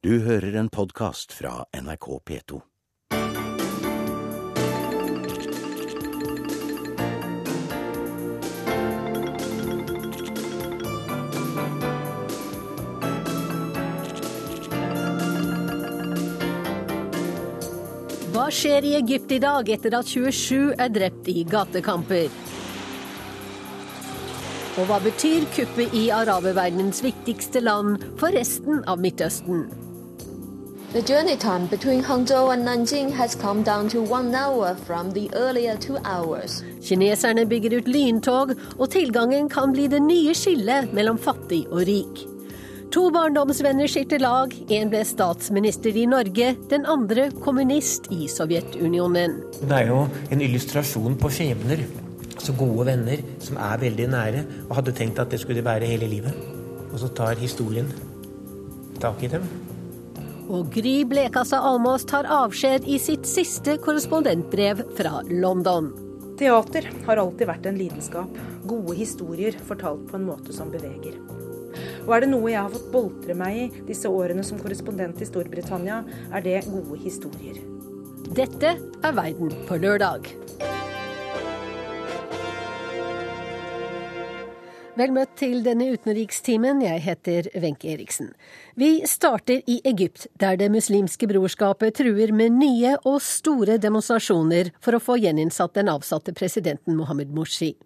Du hører en podkast fra NRK P2. Hva skjer i Egypt i dag etter at 27 er drept i gatekamper? Og hva betyr kuppet i araberverdenens viktigste land for resten av Midtøsten? The journey time between Hangzhou and Nanjing has come down to one hour from the earlier two hours. Kineserne bygger ut lyntog, og tilgangen kan bli det nye skillet mellom fattig og rik. To barndomsvenner skifter lag. En ble statsminister i Norge, den andre kommunist i Sovjetunionen. Det er jo en illustrasjon på skjebner. Så gode venner som er veldig nære, og hadde tenkt at det skulle være hele livet. Og så tar historien tak i dem. Og Gry Blekassa Almås tar avskjed i sitt siste korrespondentbrev fra London. Teater har alltid vært en lidenskap. Gode historier fortalt på en måte som beveger. Og er det noe jeg har fått boltre meg i disse årene som korrespondent i Storbritannia, er det gode historier. Dette er Verden på lørdag. Vel møtt til denne utenrikstimen. Jeg heter Wenche Eriksen. Vi starter i Egypt, der Det muslimske brorskapet truer med nye og store demonstrasjoner for å få gjeninnsatt den avsatte presidenten Mohammed Morsi.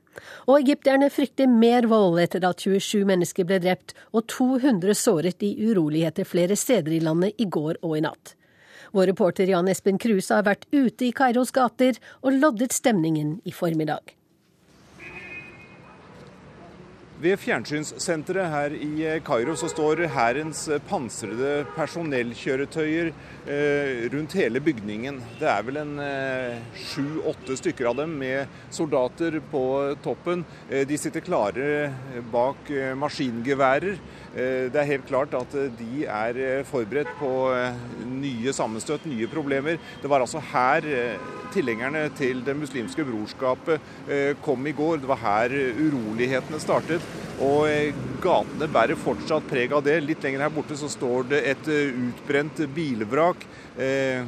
Og egypterne frykter mer vold etter at 27 mennesker ble drept og 200 såret i uroligheter flere steder i landet i går og i natt. Vår reporter Jan Espen Kruse har vært ute i Kairos gater og loddet stemningen i formiddag. Ved fjernsynssenteret her i Kairo så står hærens pansrede personellkjøretøyer eh, rundt hele bygningen. Det er vel en sju-åtte eh, stykker av dem med soldater på toppen. Eh, de sitter klare bak maskingeværer. Det er helt klart at de er forberedt på nye sammenstøt, nye problemer. Det var altså her tilhengerne til Det muslimske brorskapet kom i går. Det var her urolighetene startet. Og gatene bærer fortsatt preg av det. Litt lenger her borte så står det et utbrent bilvrak. Eh,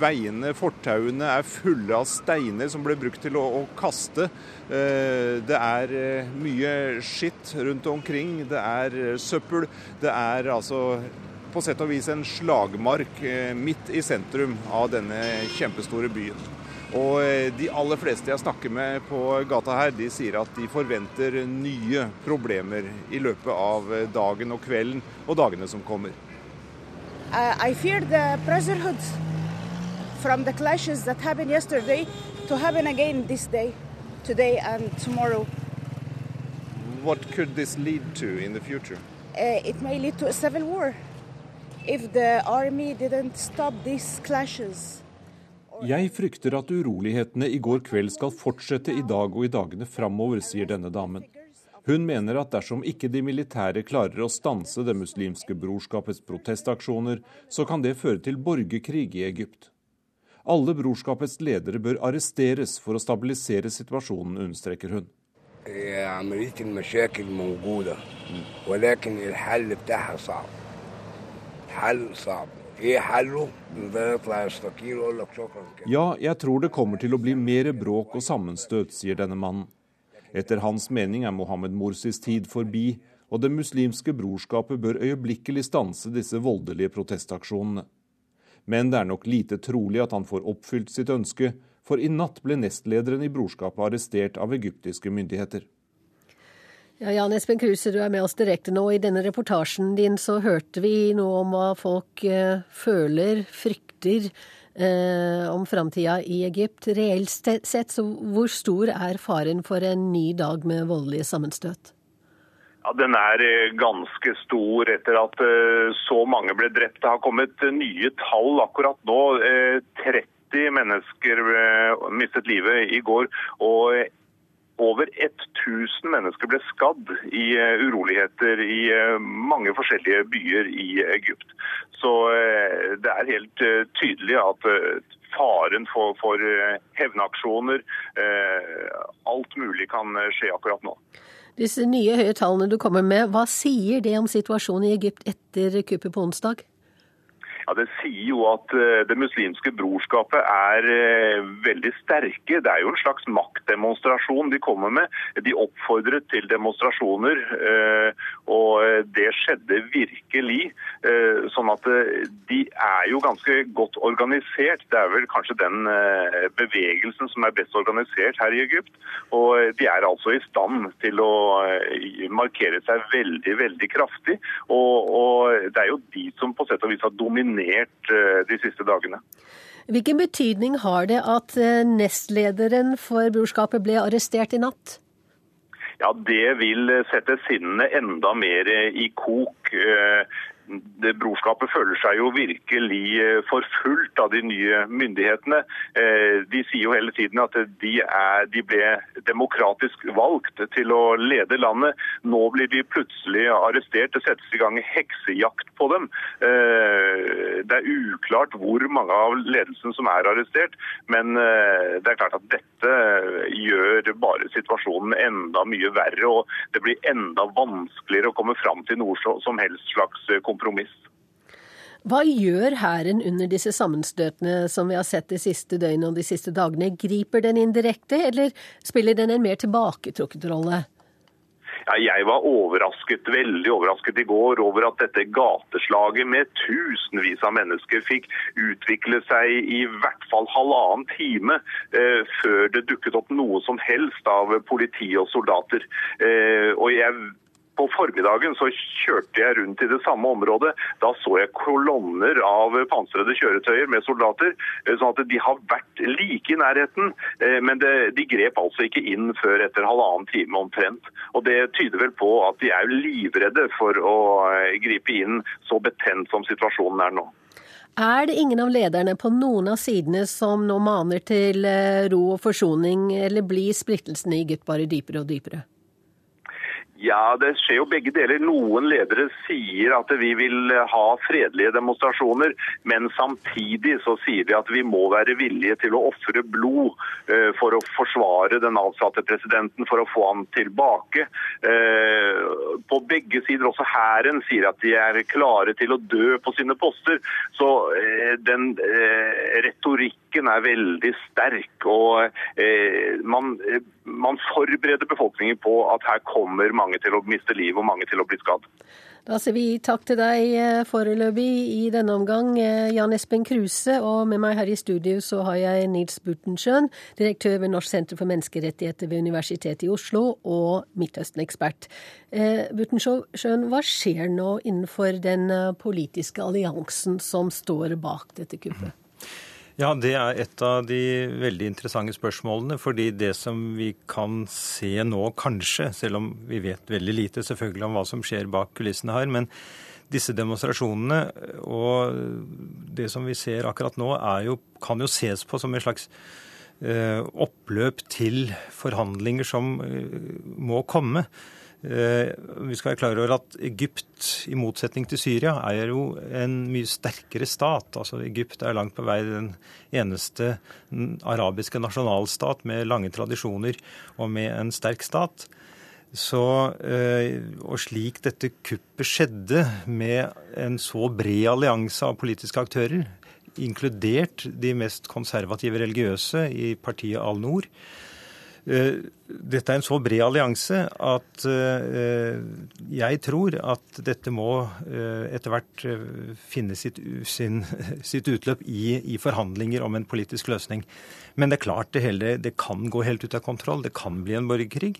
veiene, fortauene, er fulle av steiner som ble brukt til å, å kaste. Eh, det er eh, mye skitt rundt omkring. Det er søppel. Det er altså på sett og vis en slagmark midt i sentrum av denne kjempestore byen. Og De aller fleste jeg snakker med på gata her, de sier at de forventer nye problemer i løpet av dagen og kvelden og dagene som kommer. Uh, I fear the brotherhood from the clashes that happened yesterday to happen again this day, today and tomorrow. What could this lead to in the future? Uh, it may lead to a civil war if the army didn't stop these clashes. Jeg frykter at urolighetene i går kveld skal fortsette i dag og i dagene framover, sier denne damen. Hun mener at dersom ikke de militære klarer å stanse Det muslimske brorskapets protestaksjoner, så kan det føre til borgerkrig i Egypt. Alle brorskapets ledere bør arresteres for å stabilisere situasjonen, understreker hun. Ja, jeg tror det kommer til å bli mer bråk og sammenstøt, sier denne mannen. Etter hans mening er Mohammed Morsis tid forbi, og Det muslimske brorskapet bør øyeblikkelig stanse disse voldelige protestaksjonene. Men det er nok lite trolig at han får oppfylt sitt ønske, for i natt ble nestlederen i brorskapet arrestert av egyptiske myndigheter. Ja, Jan Espen Kruse, du er med oss direkte nå. I denne reportasjen din så hørte vi noe om hva folk eh, føler, frykter eh, om framtida i Egypt. Reelt sett, så hvor stor er faren for en ny dag med voldelige sammenstøt? Ja, Den er eh, ganske stor etter at eh, så mange ble drept. Det har kommet nye tall akkurat nå. 30 eh, mennesker mistet livet i går. og over 1000 mennesker ble skadd i uroligheter i mange forskjellige byer i Egypt. Så eh, det er helt eh, tydelig at eh, faren for, for hevnaksjoner, alt mulig kan skje akkurat nå. Disse nye høye tallene du kommer med, hva sier det om situasjonen i Egypt etter kuppet på onsdag? Ja, Det sier jo at eh, det muslimske brorskapet er eh, veldig sterke. Det er jo en slags maktdemonstrasjon de kommer med. De oppfordret til demonstrasjoner, eh, og det skjedde virkelig. Sånn at de er jo ganske godt organisert. Det er vel kanskje den bevegelsen som er best organisert her i Egypt. Og de er altså i stand til å markere seg veldig, veldig kraftig. Og, og det er jo de som på sett og vis har dominert eh, de siste dagene. Hvilken betydning har det at eh, nestlederen for brorskapet ble arrestert i natt? Ja, Det vil sette sinnene enda mer i kok. Det brorskapet føler seg jo virkelig eh, forfulgt av de nye myndighetene. Eh, de sier jo hele tiden at de, er, de, ble demokratisk valgt til å lede landet. Nå blir de plutselig arrestert. Det settes i gang heksejakt på dem. Eh, det er uklart hvor mange av ledelsen som er arrestert, men det er klart at dette gjør bare situasjonen enda mye verre. og Det blir enda vanskeligere å komme fram til noe som helst slags kompromiss kompromiss. Hva gjør hæren under disse sammenstøtene som vi har sett de siste døgnene og de siste dagene? Griper den indirekte, eller spiller den en mer tilbaketrukket rolle? Ja, jeg var overrasket, veldig overrasket i går over at dette gateslaget med tusenvis av mennesker fikk utvikle seg i hvert fall halvannen time eh, før det dukket opp noe som helst av politi og soldater. Eh, og jeg på formiddagen så kjørte jeg rundt i det samme området. Da så jeg kolonner av pansrede kjøretøyer med soldater. Eh, sånn at de har vært like i nærheten, eh, men de grep altså ikke inn før etter halvannen time omtrent. Og Det tyder vel på at de er livredde for å eh, gripe inn så betent som situasjonen er nå. Er det ingen av lederne på noen av sidene som nå maner til ro og forsoning, eller blir splittelsene i Egypt bare dypere og dypere? Ja, det skjer jo begge deler. Noen ledere sier at vi vil ha fredelige demonstrasjoner, men samtidig så sier de at vi må være villige til å ofre blod uh, for å forsvare den avsatte presidenten, for å få han tilbake. Uh, på begge sider, også hæren, sier at de er klare til å dø på sine poster. Så uh, den retorikken er veldig sterk. og man, man forbereder befolkningen på at her kommer mange til å miste livet og mange til å bli skadd. Da sier vi takk til deg eh, foreløpig i denne omgang, eh, Jan Espen Kruse. Og med meg her i studio så har jeg Nils Burtensjøen, direktør ved Norsk senter for menneskerettigheter ved Universitetet i Oslo, og Midtøsten-ekspert. Eh, Burtensjøen, hva skjer nå innenfor den politiske alliansen som står bak dette kuppet? Ja, det er et av de veldig interessante spørsmålene. Fordi det som vi kan se nå, kanskje, selv om vi vet veldig lite selvfølgelig om hva som skjer bak kulissene her, men disse demonstrasjonene og det som vi ser akkurat nå, jo, kan jo ses på som en slags eh, oppløp til forhandlinger som eh, må komme. Eh, vi skal være klar over at Egypt, i motsetning til Syria, er jo en mye sterkere stat. Altså Egypt er langt på vei den eneste arabiske nasjonalstat med lange tradisjoner og med en sterk stat. Så, eh, og slik dette kuppet skjedde, med en så bred allianse av politiske aktører, inkludert de mest konservative religiøse i partiet Al-Noor, dette er en så bred allianse at eh, jeg tror at dette må eh, etter hvert finne sitt, sin, sitt utløp i, i, forhandlinger om en politisk løsning. Men det er klart det, hele, det kan gå helt ut av kontroll. Det kan bli en borgerkrig.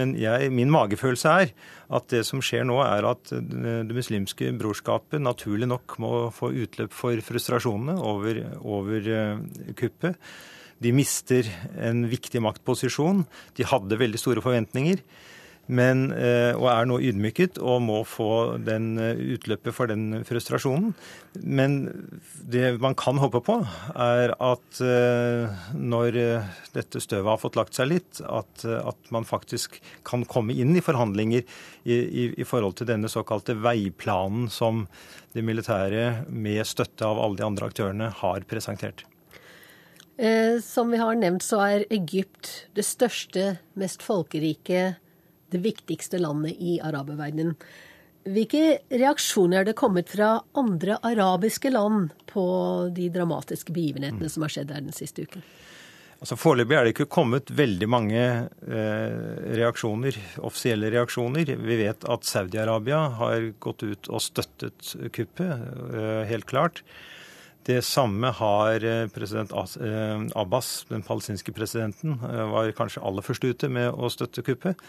Men jeg, min magefølelse er at det som skjer nå, er at det muslimske brorskapet naturlig nok må få utløp for frustrasjonene over, over kuppet. De mister en viktig maktposisjon. De hadde veldig store forventninger. Men, eh, og er nå ydmyket og må få den eh, utløpet for den frustrasjonen. Men det man kan håpe på, er at eh, når dette støvet har fått lagt seg litt, at, at man faktisk kan komme inn i forhandlinger i, i, i, forhold til denne såkalte veiplanen som det militære med støtte av alle de andre aktørene har presentert. Eh, som vi har nevnt, så er Egypt det største, mest folkerike, det viktigste landet i araberverdenen. Hvilke reaksjoner er det kommet fra andre arabiske land på de dramatiske begivenhetene som har skjedd her den siste uken? Altså Foreløpig er det ikke kommet veldig mange eh, reaksjoner, offisielle reaksjoner. Vi vet at Saudi-Arabia har gått ut og støttet kuppet, eh, helt klart. Det samme har eh, president eh, Abbas, den palestinske presidenten, eh, var kanskje aller først ute med å støtte kuppet.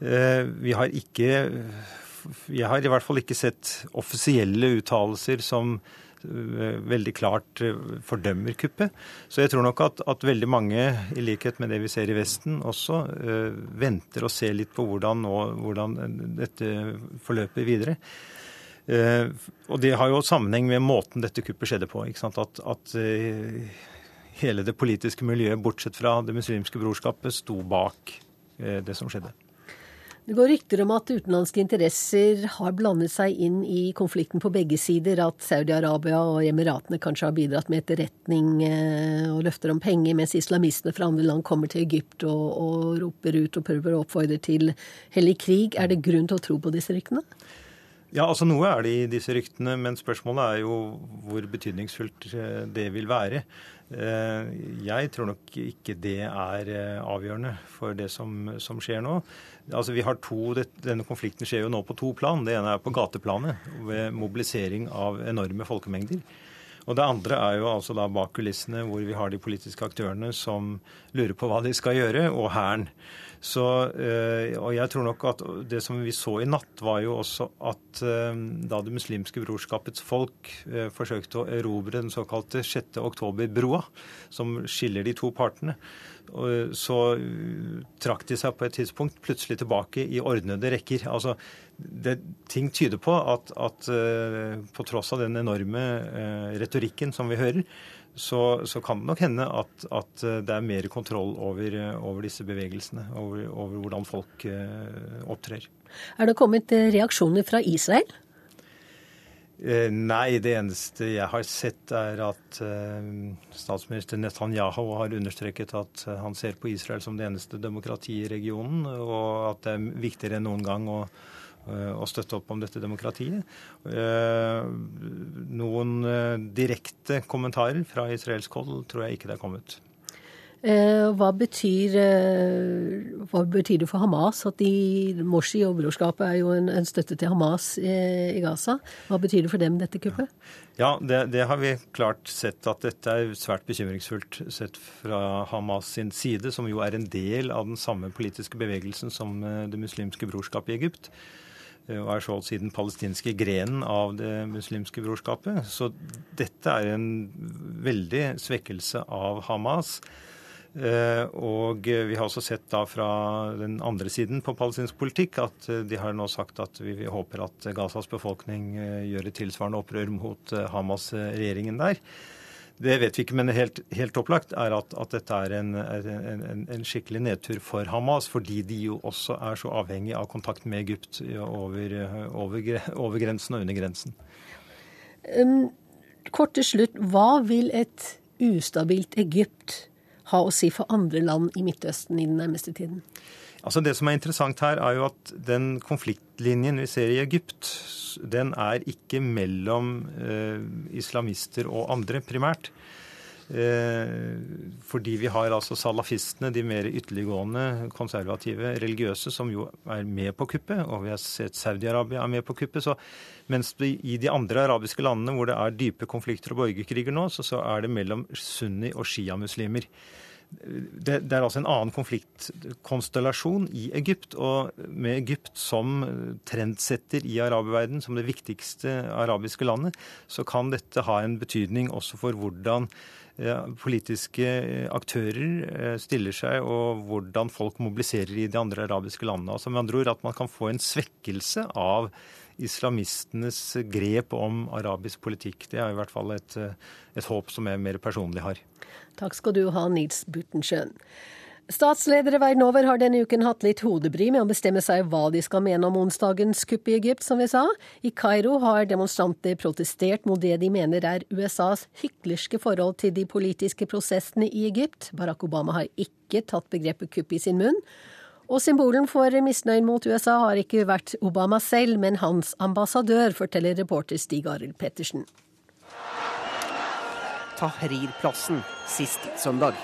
Vi har ikke Jeg har i hvert fall ikke sett offisielle uttalelser som veldig klart fordømmer kuppet. Så jeg tror nok at, at, veldig mange, i likhet med det vi ser i Vesten også, venter og ser litt på hvordan, nå, hvordan dette forløper videre. Uh, og det har jo sammenheng med måten dette kuppet skjedde på. At, at uh, hele det politiske miljøet, bortsett fra Det muslimske brorskapet, sto bak det som skjedde. Det går rykter om at utenlandske interesser har blandet seg inn i konflikten på begge sider. At Saudi-Arabia og Emiratene kanskje har bidratt med etterretning eh, og løfter om penger, mens islamistene fra andre land kommer til Egypt og, og roper ut og prøver å oppfordre til hellig krig. Er det grunn til å tro på disse ryktene? Ja, altså Noe er det i disse ryktene, men spørsmålet er jo hvor betydningsfullt eh, det vil være. Eh, jeg tror nok ikke det er avgjørende for det som, som skjer nå. Altså vi har to, Denne konflikten skjer jo nå på to plan. Det ene er på gateplanet, ved mobilisering av enorme folkemengder. Og det andre er jo altså da bak kulissene, hvor vi har de politiske aktørene som lurer på hva de skal gjøre, og Hæren. Så, eh, og jeg tror nok at Det som vi så i natt, var jo også at eh, da Det muslimske brorskapets folk eh, forsøkte å erobre den såkalte 6. oktober-broa, som skiller de to partene, så trakk de seg på et tidspunkt plutselig tilbake i ordnede rekker. Altså, det, ting tyder på at, at på tross av den enorme retorikken som vi hører, så, så, kan det nok hende at, at, det er mer kontroll over, over disse bevegelsene. Over, over, hvordan folk eh, opptrer. Er det kommet eh, reaksjoner fra Israel? Eh, nei, det eneste jeg har sett, er at eh, statsminister Netanyahu har understreket at han ser på Israel som det eneste demokratiet i regionen, og at det er viktigere enn noen gang å Eh, å støtte opp om dette demokratiet. Eh, eh, direkte kommentarer fra israelsk hold tror jeg ikke det er kommet. Hva betyr, hva betyr, det for Hamas at de Morsi og brorskapet er jo en, en støtte til Hamas i Gaza? Hva betyr det for dem, dette kuppet? Ja, det, det, har vi klart sett at dette er svært bekymringsfullt sett fra Hamas sin side, som jo er en del av den samme politiske bevegelsen som Det muslimske brorskapet i Egypt. Eh, og er å si den palestinske grenen av det muslimske brorskapet. Så dette er en veldig svekkelse av Hamas. Eh, og vi har også sett da fra den andre siden på palestinsk politikk at eh, de har nå sagt at vi håper at Gazas befolkning gjør et tilsvarende opprør mot Hamas-regjeringen der. Det vet vi ikke, men helt, helt opplagt er at, at dette er en, en, en, skikkelig nedtur for Hamas, fordi de jo også er så avhengig av kontakt med Egypt over, over, over grensen og under grensen. Um, kort til slutt, hva vil et ustabilt Egypt ha å si for andre land i Midtøsten i den nærmeste tiden? Altså Det som er interessant her, er jo at den konfliktlinjen vi ser i Egypt, den er ikke mellom eh, islamister og andre, primært. Eh, fordi vi har altså salafistene, de mer ytterliggående, konservative, religiøse, som jo er med på kuppet. Og vi har sett Saudi-Arabia er med på kuppet. Så mens det, i de andre arabiske landene hvor det er dype konflikter og borgerkriger nå, så, så er det mellom sunni- og sjiamuslimer det, det, er altså en annen konfliktkonstellasjon i Egypt. Og med Egypt som trendsetter i araberverdenen, som det viktigste arabiske landet, så kan dette ha en betydning også for hvordan politiske aktører eh, stiller seg, og hvordan folk mobiliserer i de andre arabiske landene. Altså med andre ord at man kan få en svekkelse av islamistenes grep om arabisk politikk. Det er i hvert fall et, et håp som jeg mer personlig har. Takk skal du ha, Nils Buttensjøen. Statsledere verden over har denne uken hatt litt hodebry med å bestemme seg hva de skal mene om onsdagens kupp i Egypt, som vi sa. I Kairo har demonstranter protestert mot det de mener er USAs hyklerske forhold til de politiske prosessene i Egypt. Barack Obama har ikke tatt begrepet kupp i sin munn. Og symbolen for misnøyen mot USA har ikke vært Obama selv, men hans ambassadør, forteller reporter Stig Arild Pettersen. Tahrir-plassen sist søndag.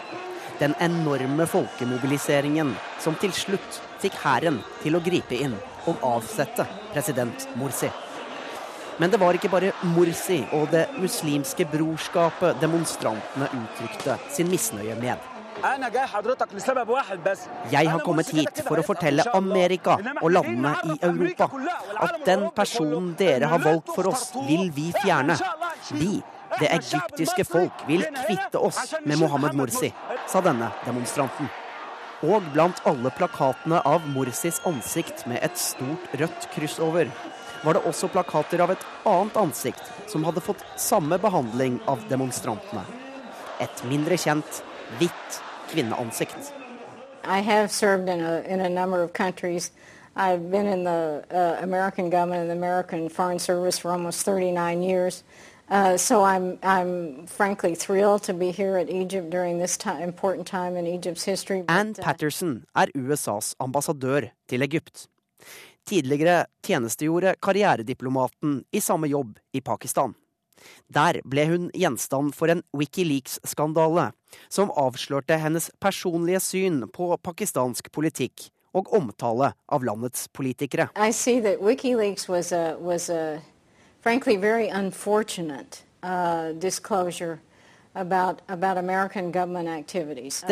Den enorme folkemobiliseringen som til slutt fikk hæren til å gripe inn og avsette president Morsi. Men det var ikke bare Morsi og Det muslimske brorskapet demonstrantene uttrykte sin misnøye med. Jeg har kommet hit for å fortelle Amerika og landene i Europa at den personen dere har valgt for oss, vil vi fjerne. Vi, det egyptiske folk, vil kvitte oss med Mohammed Morsi, sa denne demonstranten. Og blant alle plakatene av Morsis ansikt med et stort rødt kryss over, var det også plakater av et annet ansikt som hadde fått samme behandling av demonstrantene. Et mindre kjent, hvitt kvinneansikt. I have served in a, in a number of countries. I've been in the uh, American government and the American Foreign Service for almost 39 years. Uh, so I'm, I'm frankly thrilled to be here at Egypt during this time, important time in Egypt's history. Ann uh, Patterson er USAs ambassadør til Egypt. Tidligere tjenestegjorde karrierediplomaten i samme jobb i Pakistan. Der ble hun gjenstand for en Wikileaks-skandale, som avslørte hennes personlige syn på pakistansk politikk og omtale av landets politikere. WikiLeaks was a, was a frankly very unfortunate uh, disclosure det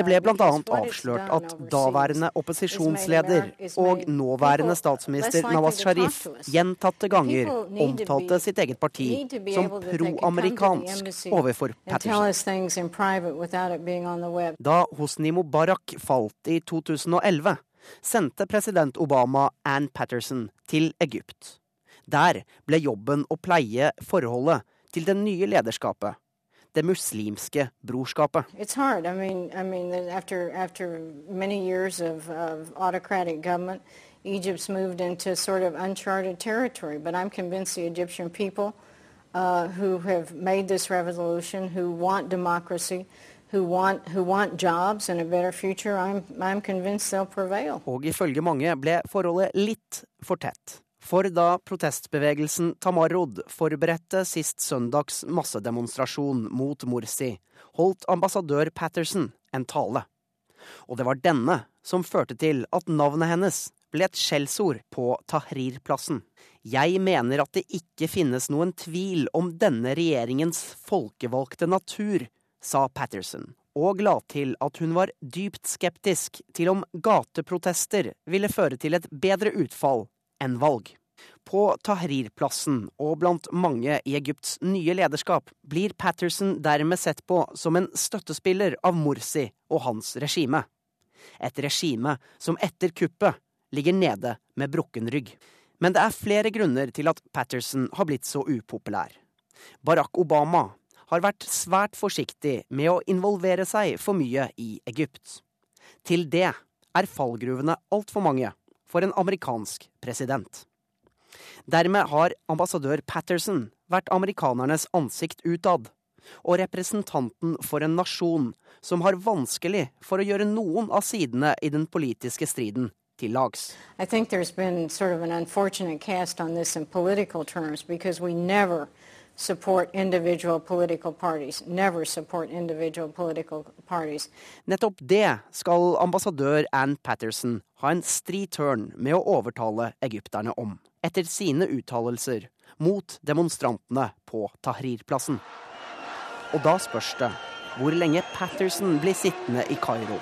ble bl.a. avslørt at daværende opposisjonsleder og nåværende statsminister Nawaz Sharif gjentatte ganger omtalte sitt eget parti som pro-amerikansk overfor Patterson. Da Hosni Mubarak falt i 2011, sendte president Obama Ann Patterson til Egypt. Der ble jobben å pleie forholdet til det nye lederskapet det muslimske brorskapet. I mean, I mean, after, after of, of autocratic government, Egypt's moved into sort of uncharted territory. But I'm convinced the Egyptian people uh, who have made this revolution, who want democracy, who want, who want jobs and a better future, I'm, I'm convinced they'll prevail. Og ifølge mange ble forholdet litt for tett. For da protestbevegelsen Tamarod forberedte sist søndags massedemonstrasjon mot Morsi, holdt ambassadør Patterson en tale. Og det var denne som førte til at navnet hennes ble et skjellsord på Tahrir-plassen. Jeg mener at det ikke finnes noen tvil om denne regjeringens folkevalgte natur, sa Patterson, og la til at hun var dypt skeptisk til om gateprotester ville føre til et bedre utfall enn. På Tahrir-plassen og blant mange i Egypts nye lederskap blir Patterson dermed sett på som en støttespiller av Morsi og hans regime. Et regime som etter kuppet ligger nede med brukken rygg. Men det er flere grunner til at Patterson har blitt så upopulær. Barack Obama har vært svært forsiktig med å involvere seg for mye i Egypt. Til det er fallgruvene altfor mange for en amerikansk president. Dermed har ambassadør Patterson vært amerikanernes ansikt utad, og representanten for en nasjon som har vanskelig for å gjøre noen av sidene i den politiske striden til. I think there's been sort of an unfortunate cast on this in political terms because we never support individual political parties. Never support individual political parties. Nettopp det skal ambassadør Ann Patterson ha en stri tørn med å overtale egypterne om, etter sine uttalelser mot demonstrantene på Tahrir-plassen. Og da spørs det hvor lenge Patterson blir sittende i Kairo,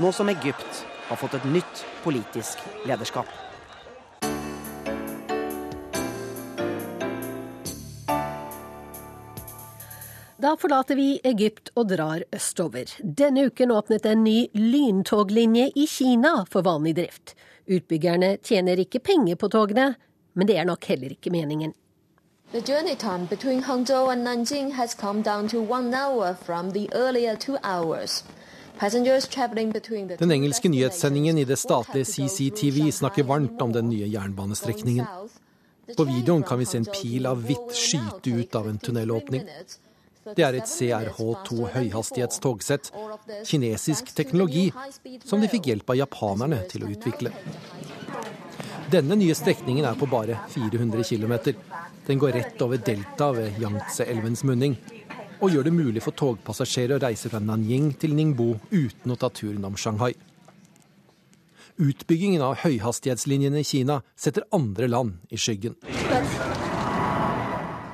nå som Egypt har fått et nytt politisk lederskap. Da forlater vi Egypt og drar østover. Denne uken åpnet en ny lyntoglinje i Kina for vanlig drift. Utbyggerne tjener ikke penger på togene, men det er nok heller ikke meningen. The journey time between Hangzhou and Nanjing has come down to one hour from the earlier two hours. Den engelske nyhetssendingen i det statlige CCTV snakker varmt om den nye jernbanestrekningen. På videoen kan vi se en pil av hvitt skyte ut av en tunnelåpning. Det er et CRH2 høyhastighetstogsett, kinesisk teknologi, som de fikk hjelp av japanerne til å utvikle. Denne nye strekningen er på bare 400 km. Den går rett over delta ved Yangtze-elvens munning, og gjør det mulig for togpassasjerer å reise fra Nanjing til Ningbo uten å ta turen om Shanghai. Utbyggingen av høyhastighetslinjene i Kina setter andre land i skyggen.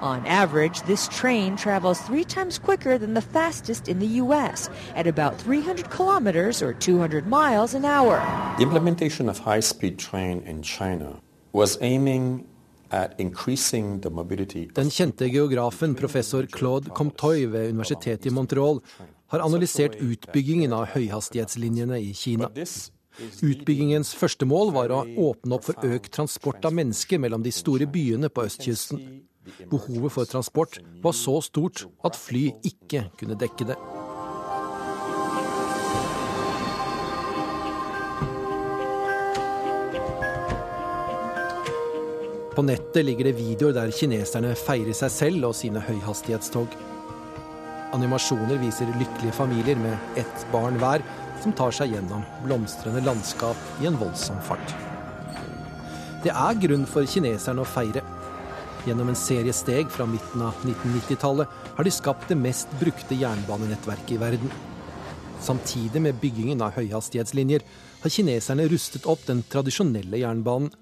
On average, this train travels three times quicker than the fastest in the U.S. at about 300 kilometers or 200 miles an hour. The implementation of high-speed train in China was aiming at increasing the mobility Den kjente geografen professor Claude Comtoy ved universitetet i Montreal har analysert utbyggingen av høyhastighetslinjene i Kina. Utbyggingens første mål var å åpne opp for økt transport av mennesker mellom de store byene på østkysten. Behovet for transport var så stort at fly ikke kunne dekke det. På nettet ligger det videoer der kineserne feirer seg selv og sine høyhastighetstog. Animasjoner viser lykkelige familier med ett barn hver som tar seg gjennom blomstrende landskap i en voldsom fart. Det er grunn for kineserne å feire. Gjennom en serie steg fra midten av 1990-tallet har de skapt det mest brukte jernbanenettverket i verden. Samtidig med byggingen av høyhastighetslinjer har kineserne rustet opp den tradisjonelle jernbanen.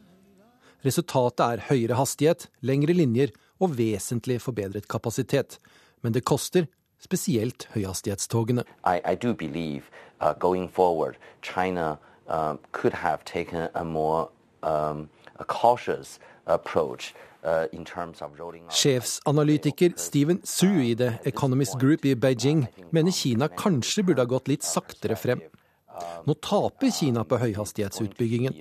Resultatet er høyere hastighet, lengre linjer og vesentlig forbedret kapasitet. Men det koster, spesielt høyhastighetstogene. I, I do believe uh, forward, China uh, could have um, approach uh. Sjefsanalytiker Steven Su i The Economist Group i Beijing mener Kina kanskje burde ha gått litt saktere frem. Nå taper Kina på høyhastighetsutbyggingen.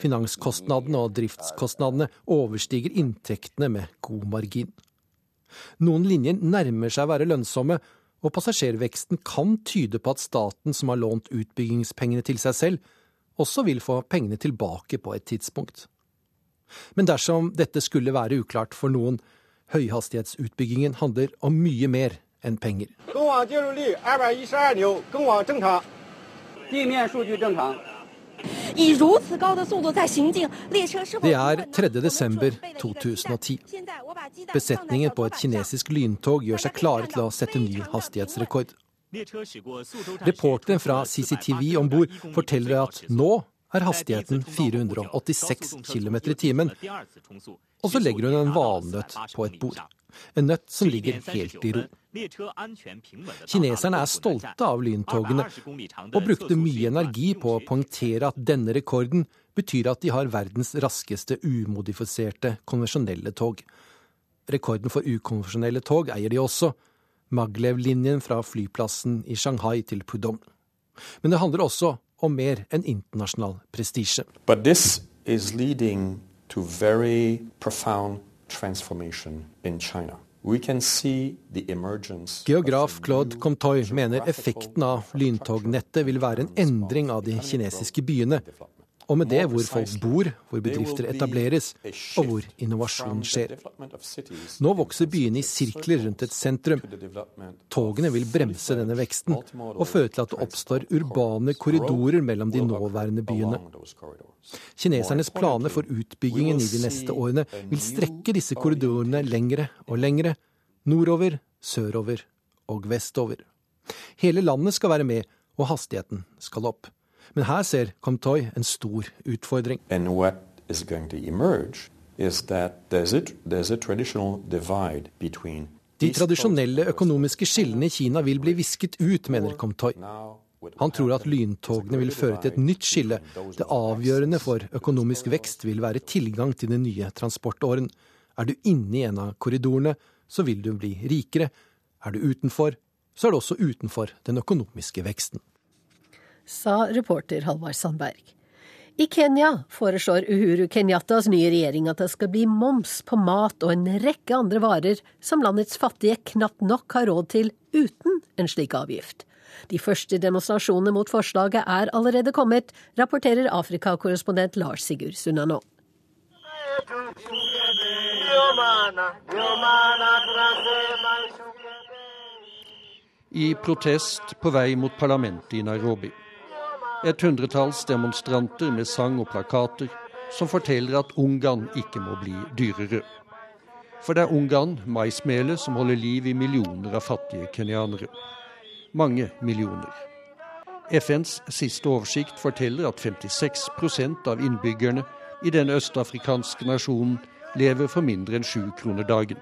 Finanskostnadene og driftskostnadene overstiger inntektene med god margin. Noen linjer nærmer seg å være lønnsomme, og passasjerveksten kan tyde på at staten som har lånt utbyggingspengene til seg selv, også vil få pengene tilbake på et tidspunkt. Men dersom dette skulle være uklart for noen, høyhastighetsutbyggingen handler om mye mer enn penger. Det er 3. desember 2010. Besetningen på et kinesisk lyntog gjør seg klare til å sette ny hastighetsrekord. Reporteren fra CCTV om bord forteller at nå er hastigheten 486 km i timen, og så legger hun en valnøtt på et bord. En nøtt som ligger helt i ro. Kineserne er stolte av lyntogene, og brukte mye energi på å poengtere at denne rekorden betyr at de har verdens raskeste umodifiserte konvensjonelle tog. Rekorden for ukonvensjonelle tog eier de også, Maglev-linjen fra flyplassen i Shanghai til Pudong. Men det handler også om mer enn internasjonal prestisje. Is leading to very profound transformation in China. We can see the emergence Geograf Claude Comtoy mener effekten av lyntognettet vil være en endring av de kinesiske byene, og med det hvor folk bor, hvor bedrifter etableres, og hvor innovasjon skjer. Nå vokser byene i sirkler rundt et sentrum. Togene vil bremse denne veksten og føre til at det oppstår urbane korridorer mellom de nåværende byene. Kinesernes planer for utbyggingen i de neste årene vil strekke disse korridorene lengre og lengre, nordover, sørover og vestover. Hele landet skal være med, og hastigheten skal opp. Men her ser Comtoy en stor utfordring. Is going to emerge is that there's a, there's a traditional divide between De tradisjonelle økonomiske skillene i Kina vil bli visket ut, mener Comtoy. Han tror at lyntogene vil føre til et nytt skille. Det avgjørende for økonomisk vekst vil være tilgang til den nye transportåren. Er du inne i en av korridorene, så vil du bli rikere. Er du utenfor, så er du også utenfor den økonomiske veksten sa reporter Halvard Sandberg. I Kenya foreslår Uhuru Kenyattas nye regjering at det skal bli moms på mat og en rekke andre varer som landets fattige knapt nok har råd til uten en slik avgift. De første demonstrasjonene mot forslaget er allerede kommet, rapporterer Afrikakorrespondent Lars Sigurd Sunnanå. i protest på vei mot parlamentet i Nairobi. Et hundretalls demonstranter med sang og plakater som forteller at Ungarn ikke må bli dyrere. For det er Ungarn, maismelet, som holder liv i millioner av fattige kenyanere. Mange millioner. FNs siste oversikt forteller at 56% av innbyggerne i den østafrikanske nasjonen lever for mindre enn sju kroner dagen,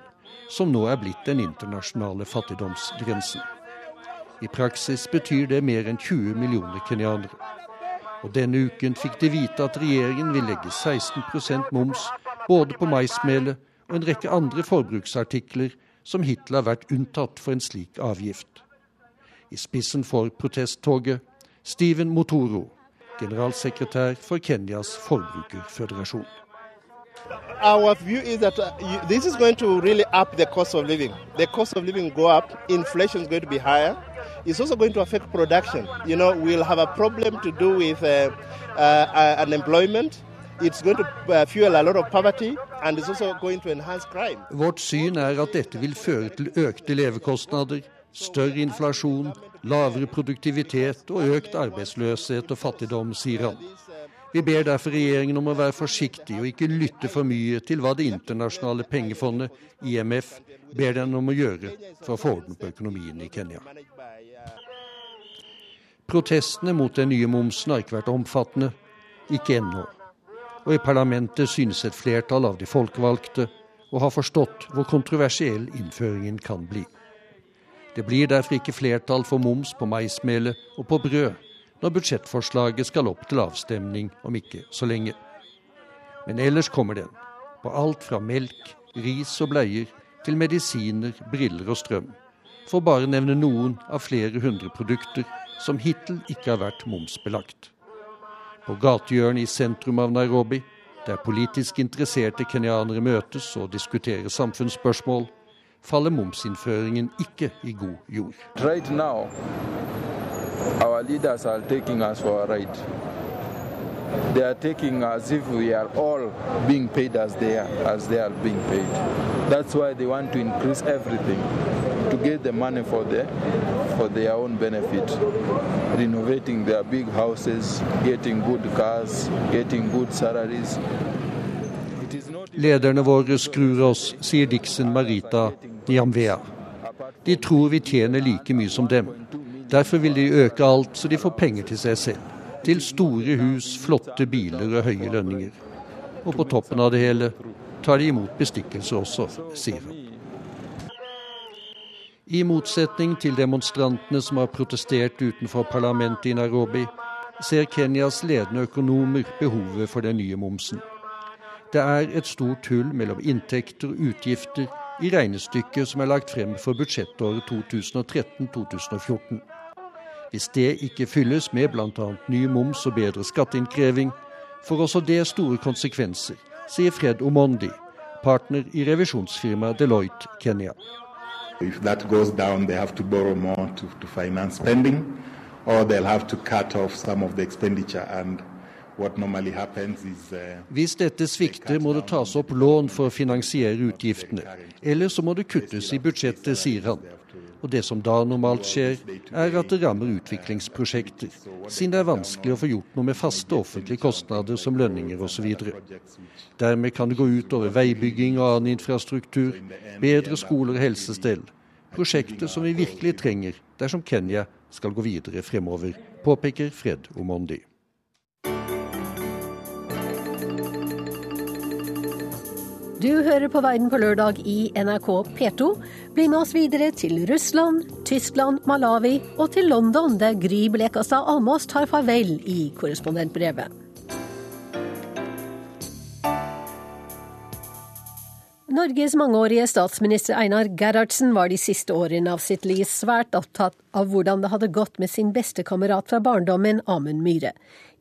som nå er blitt den internasjonale fattigdomsgrensen. I praksis betyr det mer enn 20 millioner kenyanere. Og denne uken fikk de vite at regjeringen vil legge 16% moms både på maismelet og en rekke andre forbruksartikler som hittil har vært unntatt for en slik avgift. I spissen for protesttoget Steven Motoro, generalsekretær for Kenyas forbrukerføderasjon. Our view is that uh, this is going to really up the cost of living. The cost of. It's also going to affect production. You know, we'll have a problem to do with uh, uh, unemployment. It's going to uh, fuel a lot of poverty, and it's also going to enhance crime. Vårt syn er at dette vil føre til økte levekostnader, større inflasjon, lavere produktivitet og økt arbeidsløshet og fattigdom, sier han. Vi ber derfor regjeringen om å være forsiktig og ikke lytte for mye til hva Det internasjonale pengefondet, IMF, ber den om å gjøre for å få orden på økonomien i Kenya. Protestene mot den nye momsen har ikke vært omfattende, ikke ennå. Og i parlamentet synes et flertall av de folkevalgte å ha forstått hvor kontroversiell innføringen kan bli. Det blir derfor ikke flertall for moms på maismelet og på brød når budsjettforslaget skal opp til avstemning om ikke så lenge. Men ellers kommer den, på alt fra melk, ris og bleier til medisiner, briller og strøm, for bare nevne noen av flere hundre produkter som hittil ikke har vært momsbelagt. På gatehjørnet i sentrum av Nairobi, der politisk interesserte kenyanere møtes og diskuterer samfunnsspørsmål, faller momsinnføringen ikke i god jord. Right now, our leaders are taking us for a ride. They are taking as if we are all being paid as they are, as they are being paid. That's why they want to get the money for the for their own benefit. Renovating their big houses, getting good cars, getting good salaries. Lederne våre skrur oss, sier Dixon Marita Niamvea. De tror vi tjener like mye som dem. Derfor vil de øke alt så de får penger til seg selv. Til store hus, flotte biler og høye lønninger. Og på toppen av det hele tar de imot bestikkelser også, sier han. I motsetning til demonstrantene som har protestert utenfor parlamentet i Nairobi, ser Kenyas ledende økonomer behovet for den nye momsen. Det er et stort hull mellom inntekter og utgifter i regnestykket som er lagt frem for budsjettåret 2013-2014. Hvis det ikke fylles med bl.a. ny moms og bedre skatteinnkreving, får også det store konsekvenser, sier Fred Omondi, partner i revisjonsfirmaet Deloitte Kenya. If that goes down, they have to borrow more to, to finance spending, or they'll have to cut off some of the expenditure. And what normally happens is uh, Hvis dette svikter, må det tas opp lån for å finansiere utgiftene. Eller så må det kuttes i budsjettet, sier han. Og det som da normalt skjer, er at det rammer utviklingsprosjekter, siden det er vanskelig å få gjort noe med faste offentlige kostnader som lønninger osv. Dermed kan det gå ut over veibygging og annen infrastruktur, bedre skoler og helsestell. Prosjekter som vi virkelig trenger dersom Kenya skal gå videre fremover, påpeker Fred Omondi. Du hører på Verden på lørdag i NRK P2. Bli med oss videre til Russland, Tyskland, Malawi og til London, der Gry Blekastad Almås tar farvel i korrespondentbrevet. Norges mangeårige statsminister Einar Gerhardsen var de siste årene av sitt liv svært opptatt av hvordan det hadde gått med sin bestekamerat fra barndommen, Amund Myhre.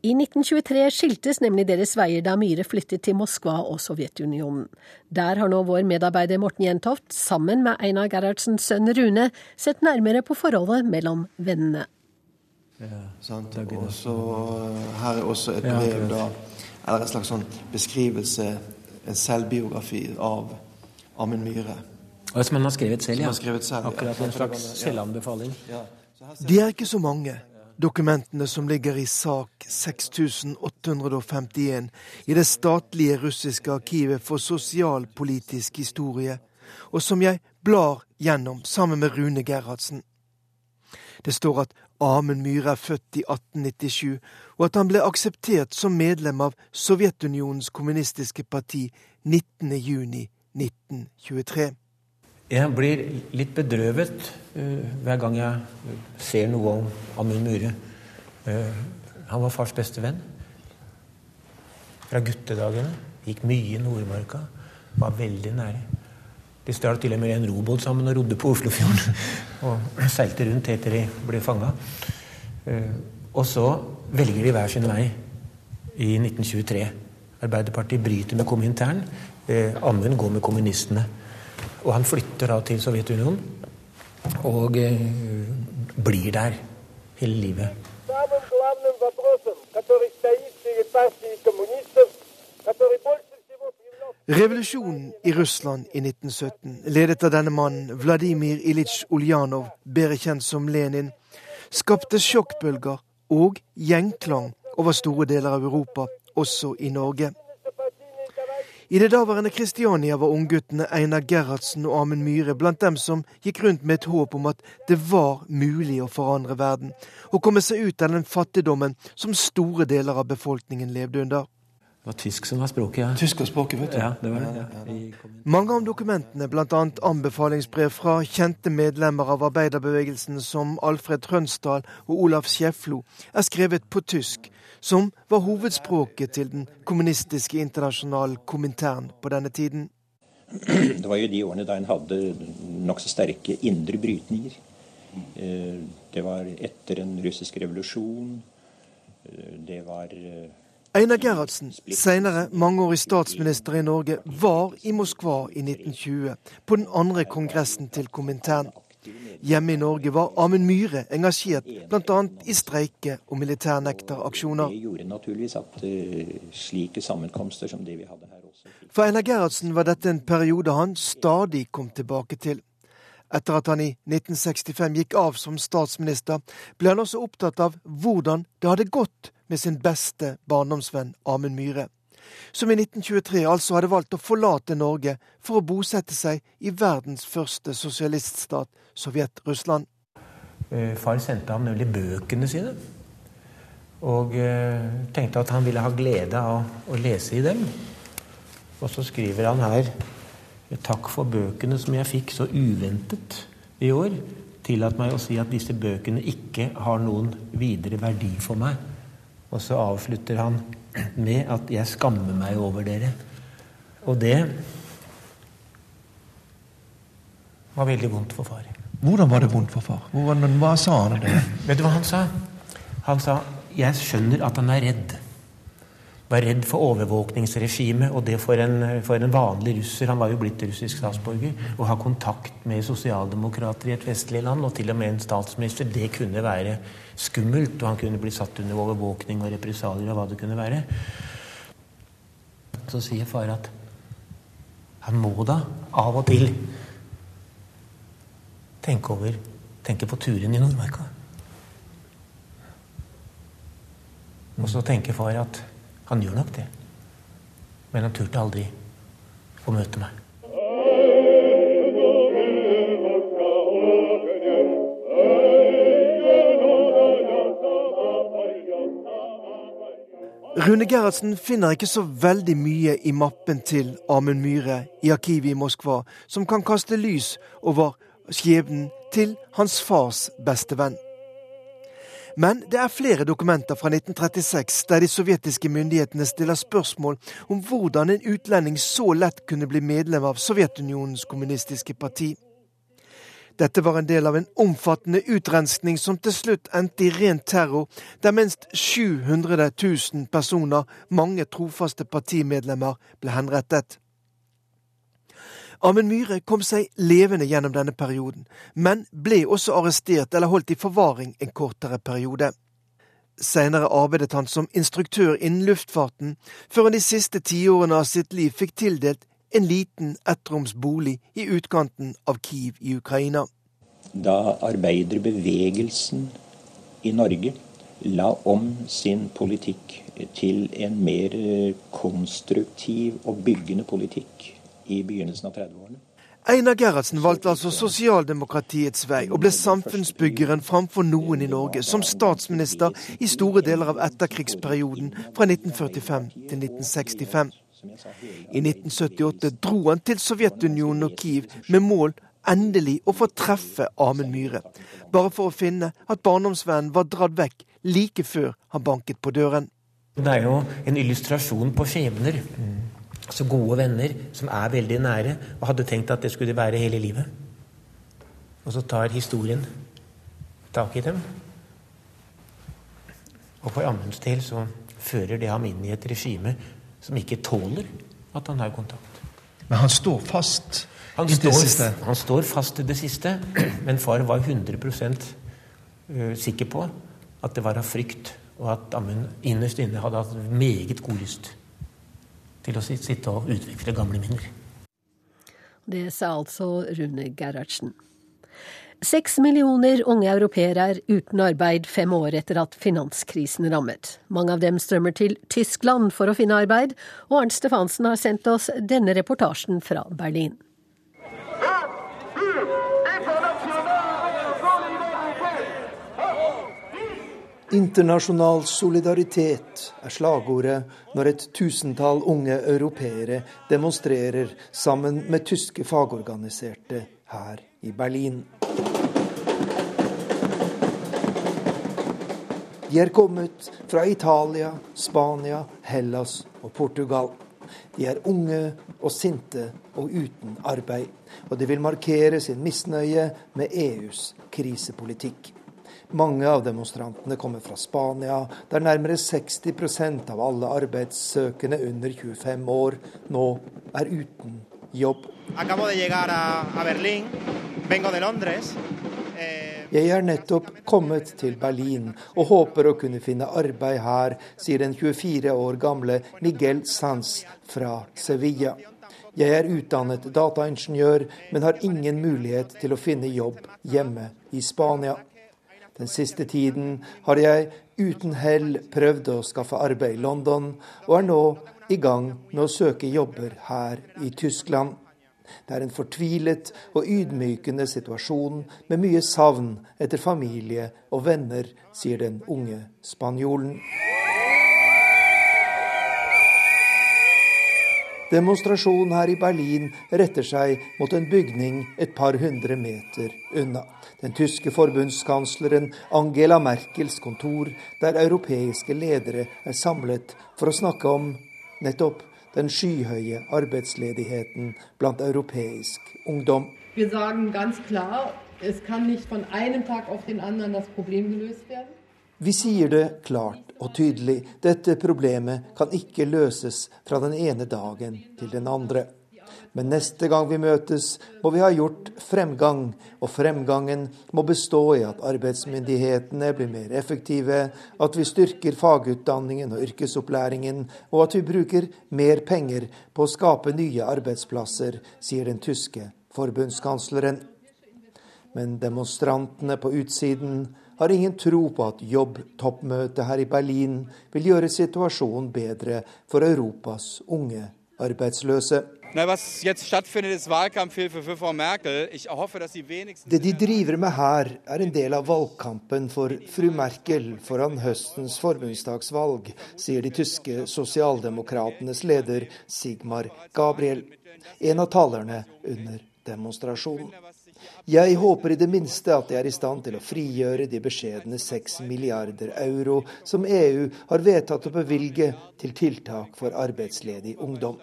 I 1923 skiltes nemlig deres veier da Myhre flyttet til Moskva og Sovjetunionen. Der har nå vår medarbeider Morten Jentoft, sammen med Einar Gerhardsens sønn Rune, sett nærmere på forholdet mellom vennene. Ja, sant. Og så her er også et brev, da, eller en slags sånn beskrivelse, en selvbiografi av Amund Myhre. Og som han har skrevet selv, Som ja. han har skrevet selv, ja. Akkurat en slags selvanbefaling. De er ikke så mange, dokumentene som ligger i sak 6851 i det statlige russiske arkivet for sosialpolitisk historie, og som jeg blar gjennom sammen med Rune Gerhardsen. Det står at Amund Myhre er født i 1897, og at han ble akseptert som medlem av Sovjetunionens kommunistiske parti 19.6.1923. Jeg blir litt bedrøvet uh, hver gang jeg ser noe om Amund Myhre. Uh, han var fars beste venn. Fra guttedagene. Gikk mye i Nordmarka. Var veldig nære. De stjal til og med en robåt sammen og rodde på Oslofjorden. og seilte rundt helt til de ble fanga. Uh, og så velger de hver sin vei i 1923. Arbeiderpartiet bryter med Komintern. Eh, Amund går med kommunistene. Og han flytter da til Sovjetunionen og eh, blir der hele livet. Revolusjonen i Russland i 1917, ledet av denne mannen, Vladimir Ilitsj Ulyanov, bedre kjent som Lenin, skapte sjokkbølger og gjengklang over store deler av Europa, også i Norge. I det daværende Kristiania var ungguttene Einar Gerhardsen og Amund Myhre blant dem som gikk rundt med et håp om at det var mulig å forandre verden, og komme seg ut av den fattigdommen som store deler av befolkningen levde under. Det var tysk som var språket, ja. Tysk var språket, vet du. Ja, det var det. Ja. Mange av dokumentene, bl.a. anbefalingsbrev fra kjente medlemmer av arbeiderbevegelsen som Alfred Trønsdal og Olaf Schjeflo, er skrevet på tysk, som var hovedspråket til den kommunistiske internasjonale Komintern på denne tiden. Det var jo de årene da en hadde nokså sterke indre brytninger. Eh, Det var etter en russisk revolusjon. Eh, Det var eh, Einar Gerhardsen, senere mangeårig statsminister i Norge, var i Moskva i 1920, på den andre kongressen til Komintern. Hjemme i Norge var Amund Myhre engasjert bl.a. i streike- og militærnekteraksjoner. Det gjorde naturligvis at eh, slike sammenkomster som det vi hadde her også For Einar Gerhardsen var dette en periode han stadig kom tilbake til. Etter at han i 1965 gikk av som statsminister, ble han også opptatt av hvordan det hadde gått med sin beste barndomsvenn Amund Myhre, som i 1923 altså hadde valgt å forlate Norge for å bosette seg i verdens første sosialiststat, Sovjet-Russland. Eh, Far sendte ham nemlig bøkene sine. Og eh, tenkte at han ville ha glede av å lese i dem. Og så skriver han her Takk for bøkene som jeg fikk så uventet i år. Tillat meg å si at disse bøkene ikke har noen videre verdi for meg. Og så avslutter han med at 'jeg skammer meg over dere'. Og det var veldig vondt for far. Hvordan var det vondt for far? Hvordan, hva sa han om det? Vet du hva han sa? Han sa 'jeg skjønner at han er redd'. Var redd for overvåkningsregimet, og det for en, for en vanlig russer, han var jo blitt russisk statsborger, å ha kontakt med sosialdemokrater i et vestlig land, og til og med en statsminister, det kunne være skummelt, og han kunne bli satt under overvåkning og represalier og hva det kunne være. Så sier far at han må da av og til tenke over tenke på turen i Nordmarka. Og så tenker far at han gjør nok det. Men han turte aldri å møte meg. Rune Gerhardsen finner ikke så veldig mye i mappen til Amund Myhre i arkivet i Moskva som kan kaste lys over skjebnen til hans fars beste venn. Men det er flere dokumenter fra 1936 der de sovjetiske myndighetene stiller spørsmål om hvordan en utlending så lett kunne bli medlem av Sovjetunionens kommunistiske parti. Dette var en del av en omfattende utrenskning som til slutt endte i ren terror, der minst 700 000 personer, mange trofaste partimedlemmer, ble henrettet. Amund Myhre kom seg levende gjennom denne perioden, men ble også arrestert eller holdt i forvaring en kortere periode. Senere arbeidet han som instruktør innen luftfarten, før han de siste tiårene av sitt liv fikk tildelt en liten ettromsbolig i utkanten av Kiev i Ukraina. Da arbeiderbevegelsen i Norge la om sin politikk til en mer konstruktiv og byggende politikk i begynnelsen av 30-årene. Einar Gerhardsen valgte altså sosialdemokratiets vei, og ble samfunnsbyggeren framfor noen i Norge, som statsminister i store deler av etterkrigsperioden fra 1945 til 1965. I 1978 dro han til Sovjetunionen og Kiev med mål endelig å få treffe Amund Myhre, bare for å finne at barndomsvennen var dratt vekk like før han banket på døren. Det er jo en illustrasjon på skjebner. Altså gode venner som er veldig nære, og hadde tenkt at det skulle være hele livet. Og så tar historien tak i dem. Og for Amunds del så fører det ham inn i et regime som ikke tåler at han har kontakt. Men han står fast han i det siste? Han står fast til det siste, men far var 100% øh, sikker på at det var av frykt, og at Amund innerst inne hadde hatt meget god lyst til å sitte og utvikle gamle minner. Det sa altså Rune Gerhardsen. Seks millioner unge europeere er uten arbeid fem år etter at finanskrisen rammet. Mange av dem strømmer til Tyskland for å finne arbeid, og Arnt Stefansen har sendt oss denne reportasjen fra Berlin. Internasjonal solidaritet er slagordet når et tusentall unge europeere demonstrerer sammen med tyske fagorganiserte her i Berlin. De er kommet fra Italia, Spania, Hellas og Portugal. De er unge og sinte og uten arbeid, og de vil markere sin misnøye med EUs krisepolitikk. Mange av demonstrantene kommer fra Spania, der nærmere 60% av alle arbeidssøkende under 25 år nå er uten jobb. Jeg er nettopp kommet til Berlin og håper å kunne finne arbeid her, sier den 24 år gamle Miguel Sanz fra Sevilla. Jeg er utdannet dataingeniør, men har ingen mulighet til å finne jobb hjemme i Spania. Den siste tiden har jeg uten hell prøvd å skaffe arbeid i London, og er nå i gang med å søke jobber her i Tyskland. Det er en fortvilet og ydmykende situasjon med mye savn etter familie og venner, sier den unge spanjolen. Demonstrasjonen her i Berlin retter seg mot en bygning et par hundre meter unna. Den tyske forbundskansleren Angela Merkels kontor, der europeiske ledere er samlet for å snakke om nettopp den skyhøye arbeidsledigheten blant europeisk ungdom. Vi sagen ganz klar, es kan nicht von einem Tag auf den anderen das Problem gelöst werden. Vi sier det klart og tydelig. Dette problemet kan ikke løses fra den ene dagen til den andre. Men neste gang vi møtes, må vi ha gjort fremgang, og fremgangen må bestå i at arbeidsmyndighetene blir mer effektive, at vi styrker fagutdanningen og yrkesopplæringen, og at vi bruker mer penger på å skape nye arbeidsplasser, sier den tyske forbundskansleren. Men demonstrantene på utsiden har ingen tro på at jobbtoppmøtet her i Berlin vil gjøre situasjonen bedre for Europas unge arbeidsløse. Det de driver med her, er en del av valgkampen for fru Merkel foran høstens forbundsdagsvalg, sier de tyske sosialdemokratenes leder Sigmar Gabriel, en av talerne under demonstrasjonen. Jeg håper i det minste at de er i stand til å frigjøre de beskjedne 6 milliarder euro som EU har vedtatt å bevilge til tiltak for arbeidsledig ungdom.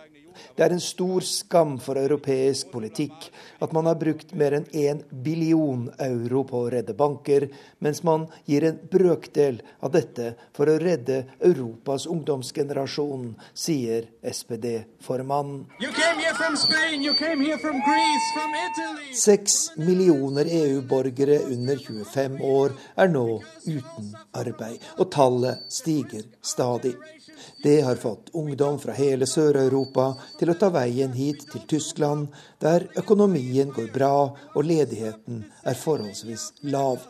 Det er en stor skam for europeisk politikk at man har brukt mer enn 1 billion euro på å redde banker, mens man gir en brøkdel av dette for å redde Europas ungdomsgenerasjon, sier SPD-formannen. Seks millioner EU-borgere under 25 år er nå uten arbeid, og tallet stiger stadig. Det har fått ungdom fra hele Sør-Europa til å ta veien hit til Tyskland, der økonomien går bra og ledigheten er forholdsvis lav.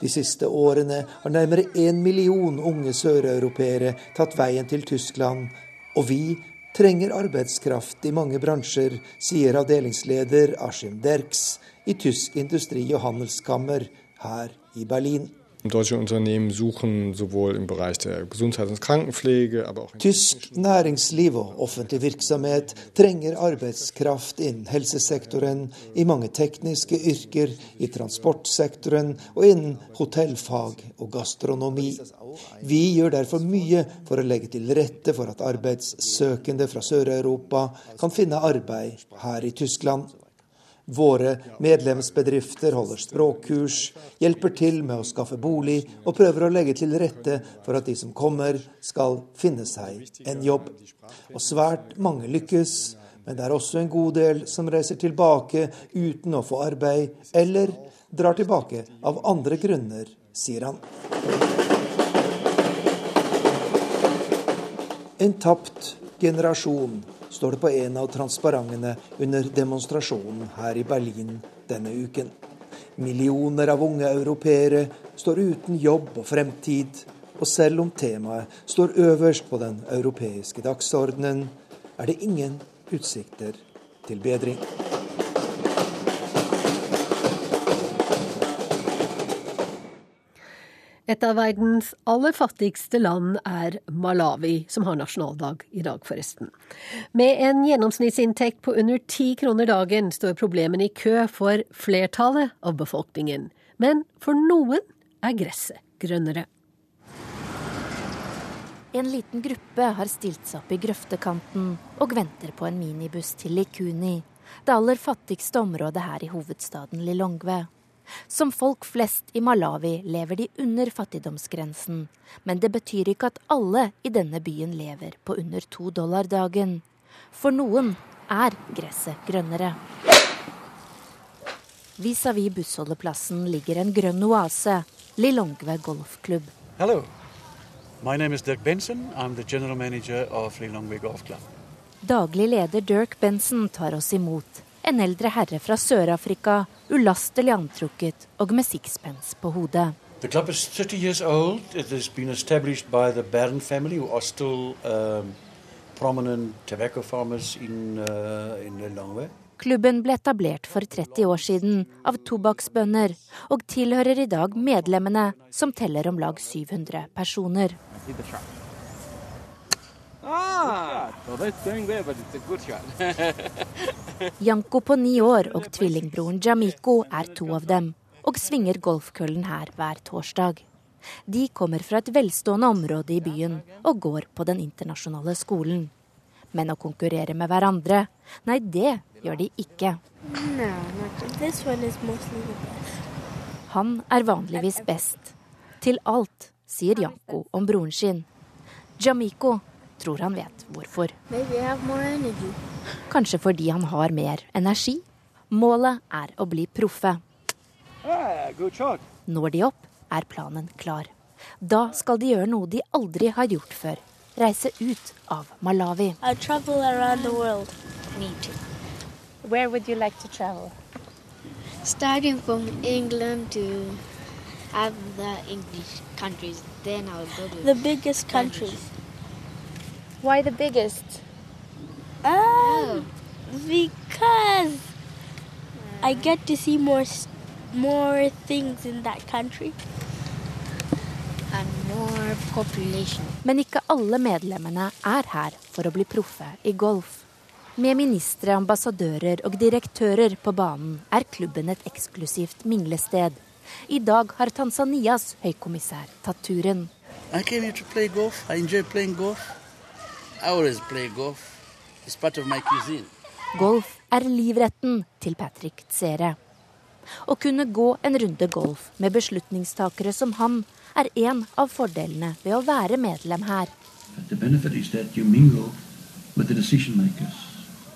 De siste årene har nærmere én million unge søreuropeere tatt veien til Tyskland, og vi trenger arbeidskraft i mange bransjer, sier avdelingsleder Ashim Derks i Tysk industri- og handelskammer her i Berlin. Deutsche Unternehmen suchen sowohl im Bereich der Gesundheits- und Krankenpflege, aber auch Tysk næringsliv og offentlig virksomhet trenger arbeidskraft innen helsesektoren, i mange tekniske yrker, i transportsektoren og innen hotellfag og gastronomi. Vi gjør derfor mye for å legge til rette for at arbeidssøkende fra Sør-Europa kan finne arbeid her i Tyskland. Våre medlemsbedrifter holder språkkurs, hjelper til med å skaffe bolig og prøver å legge til rette for at de som kommer, skal finne seg en jobb. Og svært mange lykkes, men det er også en god del som reiser tilbake uten å få arbeid, eller drar tilbake av andre grunner, sier han. En tapt generasjon står det på en av transparentene under demonstrasjonen her i Berlin denne uken. Millioner av unge europeere står uten jobb og fremtid, og selv om temaet står øverst på den europeiske dagsordenen, er det ingen utsikter til bedring. Et av verdens aller fattigste land er Malawi, som har nasjonaldag i dag, forresten. Med en gjennomsnittsinntekt på under ti kroner dagen står problemene i kø for flertallet av befolkningen. Men for noen er gresset grønnere. En liten gruppe har stilt seg opp i grøftekanten og venter på en minibuss til Likuni, det aller fattigste området her i hovedstaden Lilongwe. Som folk flest i Malawi lever de under fattigdomsgrensen, men det betyr ikke at alle i denne byen lever på under to dollar dagen. For noen er gresset grønnere. Vis-à-vis bussholdeplassen ligger en grønn oase, Lilongwe golfklubb. Hello. My name is Dirk Benson. I'm the general manager of Lilongwe Golf Club. Daglig leder Dirk Benson tar oss imot. En eldre herre fra Sør-Afrika, ulastelig antrukket og med sixpence på hodet. The club is 30 years old. It has been established by the Barron family, who are still um, prominent tobacco farmers in, uh, in Lilongwe. Klubben ble etablert for 30 år siden av tobakksbønder, og tilhører i dag medlemmene, som teller om lag 700 personer. Ah, well, that's going there, but it's a good shot. Janko på ni år og tvillingbroren Jamiko er to av dem, og svinger golfkøllen her hver torsdag. De kommer fra et velstående område i byen og går på den internasjonale skolen. Men å konkurrere med hverandre, nei, det gjør de ikke. No, not this one is mostly the best. Han er vanligvis best. Til alt, sier Janko om broren sin. Jamiko tror han vet hvorfor. Maybe I have more energy. Kanskje fordi han har mer energi. Målet er å bli proffe. Ah. Når de opp, er planen klar. Da skal de gjøre noe de aldri har gjort før. Reise ut av Malawi. I'll travel around the world. Me too. Where would you like to travel? Starting from England to other English countries, then I'll go to the biggest countries. Why the biggest? Um, because I get to see more more things in that country. And more population. Men ikke alle medlemmene er her for å bli proffe i golf. Med ministre, ambassadører og direktører på banen er klubben et eksklusivt minglested. I dag har Tanzanias høykommissær tatt turen. I came here to play golf. I enjoy playing golf. Golf. Er livretten til Patrick Tsere. Å kunne gå en runde golf med beslutningstakere som han, er en av fordelene ved å være medlem her. The benefit is that you mingle with the decision makers.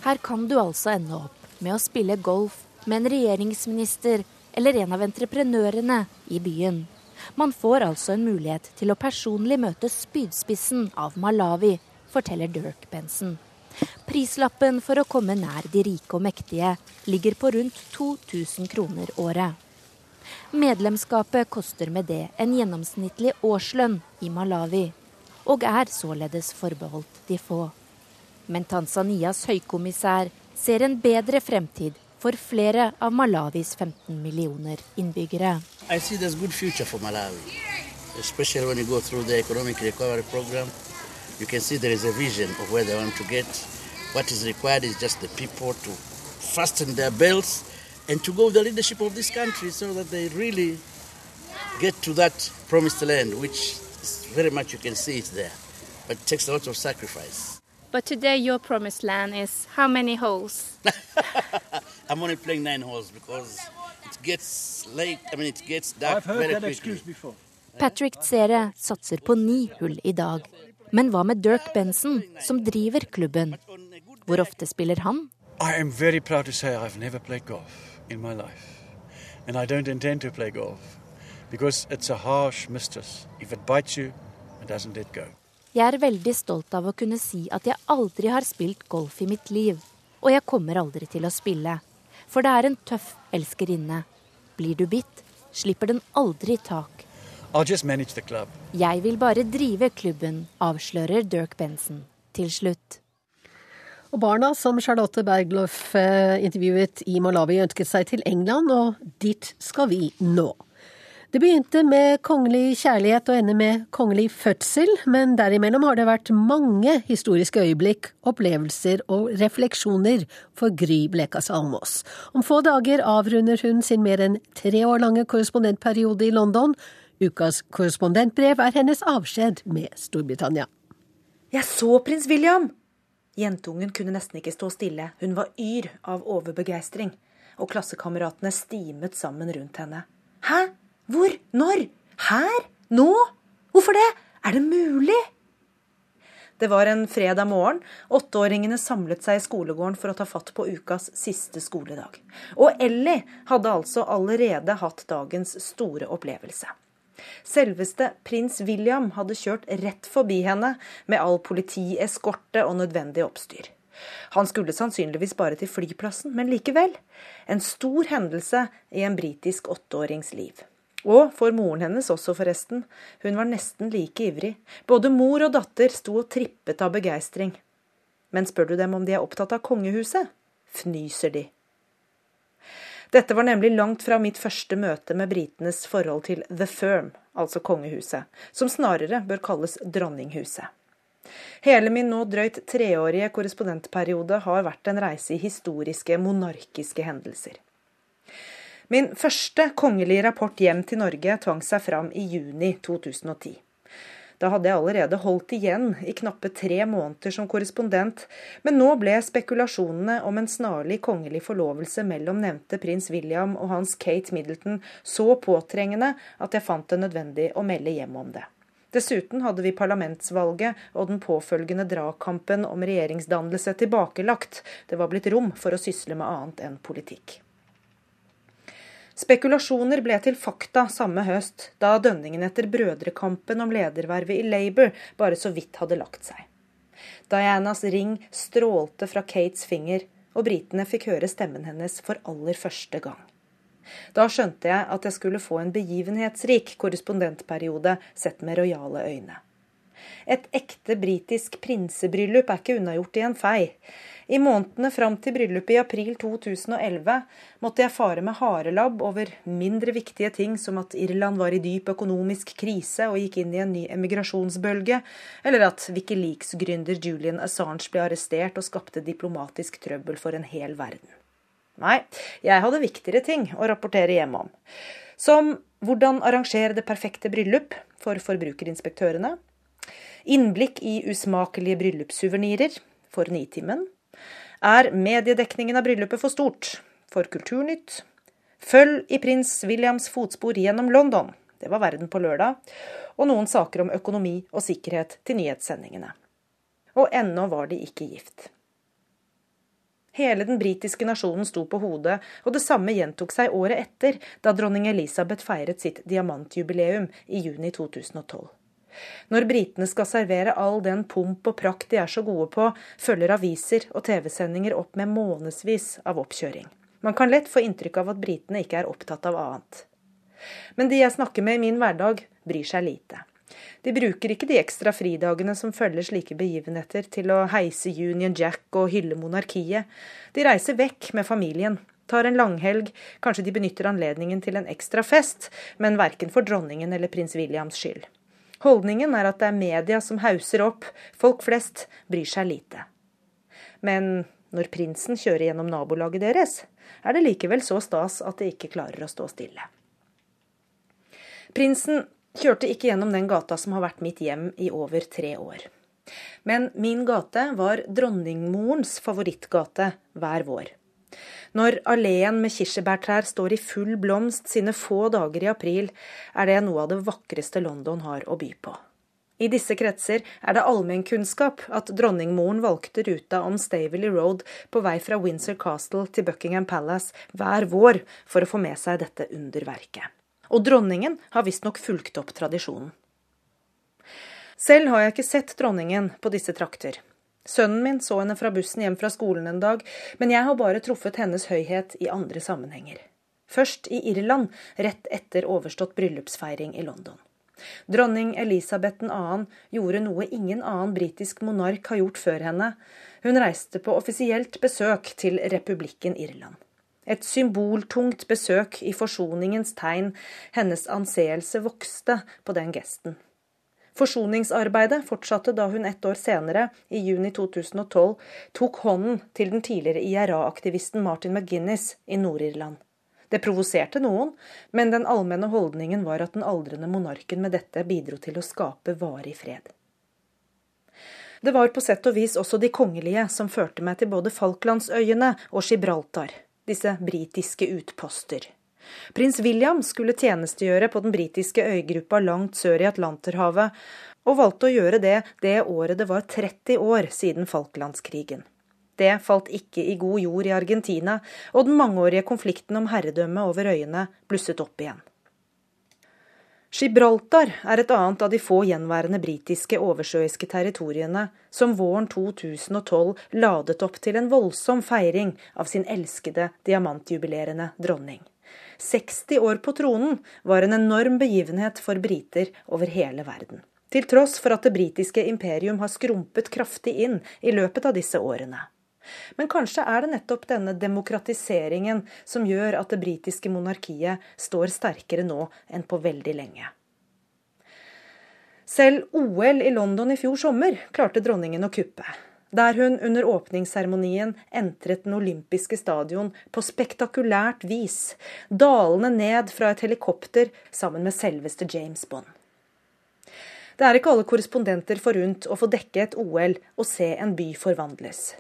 Her kan du altså ende opp med å spille golf med en regjeringsminister eller en av entreprenørene i byen. Man får altså en mulighet til å personlig møte spydspissen av Malawi, forteller Dirk Benson. Prislappen for å komme nær de rike og mektige ligger på rundt 2000 kroner året. Medlemskapet koster med det en gjennomsnittlig årslønn i Malawi, og er således forbeholdt de få. Men Tanzanias høykommissær ser en bedre fremtid for flere av Malawis 15 millioner innbyggere. I see there's good future for Malawi, especially when you go through the economic recovery program. You can see there is a vision of where they want to get. What is required is just the people to fasten their belts and to go with the leadership of this country so that they really get to that promised land, which is very much you can see it there. But it takes a lot of sacrifice. But today your promised land is how many holes? I'm only playing nine holes because it gets late. I mean, it gets dark I've heard very that quickly. excuse before. Patrick Tsere satser på ni hull i dag. Men hva med Dirk Benson, som driver klubben? Hvor ofte spiller han? I am very proud to say I've never played golf in my life. And I don't intend to play golf because it's a harsh mistress. If it bites you, it doesn't let go. Jeg er veldig stolt av å kunne si at jeg aldri har spilt golf i mitt liv. Og jeg kommer aldri til å spille. For det er en tøff elskerinne. Blir du bitt, slipper den aldri tak. Jeg vil bare drive klubben, avslører Dirk Benson til slutt. Og barna som Charlotte Bergloff eh, intervjuet i Malawi, ønsket seg til England, og dit skal vi nå. Det begynte med kongelig kjærlighet og ender med kongelig fødsel, men derimellom har det vært mange historiske øyeblikk, opplevelser og refleksjoner for Gry Blekas Almås. Om få dager avrunder hun sin mer enn tre år lange korrespondentperiode i London. Ukas korrespondentbrev er hennes avskjed med Storbritannia. Jeg så prins William! Jentungen kunne nesten ikke stå stille. Hun var yr av overbegeistring. Og klassekameratene stimet sammen rundt henne. Hæ? Hvor? Når? Her? Nå? Hvorfor det? Er det mulig? Det var en fredag morgen. Åtteåringene samlet seg i skolegården for å ta fatt på ukas siste skoledag. Og Ellie hadde altså allerede hatt dagens store opplevelse. Selveste prins William hadde kjørt rett forbi henne med all politieskorte og nødvendig oppstyr. Han skulle sannsynligvis bare til flyplassen, men likevel. En stor hendelse i en britisk åtteårings liv. Og for moren hennes også, forresten. Hun var nesten like ivrig. Både mor og datter sto og trippet av begeistring. Men spør du dem om de er opptatt av kongehuset, fnyser de. Dette var nemlig langt fra mitt første møte med britenes forhold til The Firm, altså kongehuset, som snarere bør kalles dronninghuset. Hele min nå drøyt treårige korrespondentperiode har vært en reise i historiske, monarkiske hendelser. Min første kongelige rapport hjem til Norge tvang seg fram i juni 2010. Da hadde jeg allerede holdt igjen i knappe tre måneder som korrespondent, men nå ble spekulasjonene om en snarlig kongelig forlovelse mellom nevnte prins William og hans Kate Middleton så påtrengende at jeg fant det nødvendig å melde hjem om det. Dessuten hadde vi parlamentsvalget og den påfølgende dragkampen om regjeringsdannelse tilbakelagt. Det var blitt rom for å sysle med annet enn politikk. Spekulasjoner ble til fakta samme høst, da dønningen etter brødrekampen om ledervervet i Labour bare så vidt hadde lagt seg. Dianas ring strålte fra Kates finger, og britene fikk høre stemmen hennes for aller første gang. Da skjønte jeg at jeg skulle få en begivenhetsrik korrespondentperiode sett med rojale øyne. Et ekte britisk prinsebryllup er ikke unnagjort i en fei. I månedene fram til bryllupet i april 2011 måtte jeg fare med harelabb over mindre viktige ting som at Irland var i dyp økonomisk krise og gikk inn i en ny emigrasjonsbølge, eller at Wikileaks-gründer Julian Assange ble arrestert og skapte diplomatisk trøbbel for en hel verden. Nei, jeg hadde viktigere ting å rapportere hjem om. Som hvordan arrangere det perfekte bryllup for forbrukerinspektørene. Innblikk i usmakelige bryllupssuvenirer for Nitimen. Er mediedekningen av bryllupet for stort? For Kulturnytt. Følg i prins Williams fotspor gjennom London. Det var Verden på lørdag. Og noen saker om økonomi og sikkerhet til nyhetssendingene. Og ennå var de ikke gift. Hele den britiske nasjonen sto på hodet, og det samme gjentok seg året etter, da dronning Elisabeth feiret sitt diamantjubileum i juni 2012. Når britene skal servere all den pomp og prakt de er så gode på, følger aviser og TV-sendinger opp med månedsvis av oppkjøring. Man kan lett få inntrykk av at britene ikke er opptatt av annet. Men de jeg snakker med i min hverdag, bryr seg lite. De bruker ikke de ekstra fridagene som følger slike begivenheter, til å heise Union Jack og hylle monarkiet. De reiser vekk med familien, tar en langhelg, kanskje de benytter anledningen til en ekstra fest, men verken for dronningen eller prins Williams skyld. Holdningen er at det er media som hauser opp, folk flest bryr seg lite. Men når prinsen kjører gjennom nabolaget deres, er det likevel så stas at de ikke klarer å stå stille. Prinsen kjørte ikke gjennom den gata som har vært mitt hjem i over tre år. Men min gate var dronningmorens favorittgate hver vår. Når alleen med kirsebærtrær står i full blomst sine få dager i april, er det noe av det vakreste London har å by på. I disse kretser er det allmennkunnskap at dronningmoren valgte ruta om Staveley Road på vei fra Windsor Castle til Buckingham Palace hver vår for å få med seg dette underverket. Og dronningen har visstnok fulgt opp tradisjonen. Selv har jeg ikke sett dronningen på disse trakter. Sønnen min så henne fra bussen hjem fra skolen en dag, men jeg har bare truffet hennes høyhet i andre sammenhenger. Først i Irland, rett etter overstått bryllupsfeiring i London. Dronning Elisabeth 2. gjorde noe ingen annen britisk monark har gjort før henne. Hun reiste på offisielt besøk til republikken Irland. Et symboltungt besøk i forsoningens tegn. Hennes anseelse vokste på den gesten. Forsoningsarbeidet fortsatte da hun ett år senere, i juni 2012, tok hånden til den tidligere IRA-aktivisten Martin McGuinness i Nord-Irland. Det provoserte noen, men den allmenne holdningen var at den aldrende monarken med dette bidro til å skape varig fred. Det var på sett og vis også de kongelige som førte meg til både Falklandsøyene og Gibraltar disse britiske utposter. Prins William skulle tjenestegjøre på den britiske øygruppa langt sør i Atlanterhavet, og valgte å gjøre det det året det var 30 år siden Falklandskrigen. Det falt ikke i god jord i Argentina, og den mangeårige konflikten om herredømme over øyene blusset opp igjen. Gibraltar er et annet av de få gjenværende britiske oversjøiske territoriene som våren 2012 ladet opp til en voldsom feiring av sin elskede diamantjubilerende dronning. 60 år på tronen var en enorm begivenhet for briter over hele verden. Til tross for at det britiske imperium har skrumpet kraftig inn i løpet av disse årene. Men kanskje er det nettopp denne demokratiseringen som gjør at det britiske monarkiet står sterkere nå enn på veldig lenge. Selv OL i London i fjor sommer klarte dronningen å kuppe. Der hun under åpningsseremonien entret den olympiske stadion på spektakulært vis, dalende ned fra et helikopter sammen med selveste James Bond. Det er ikke alle korrespondenter forunt å få dekke et OL og se en by forvandles.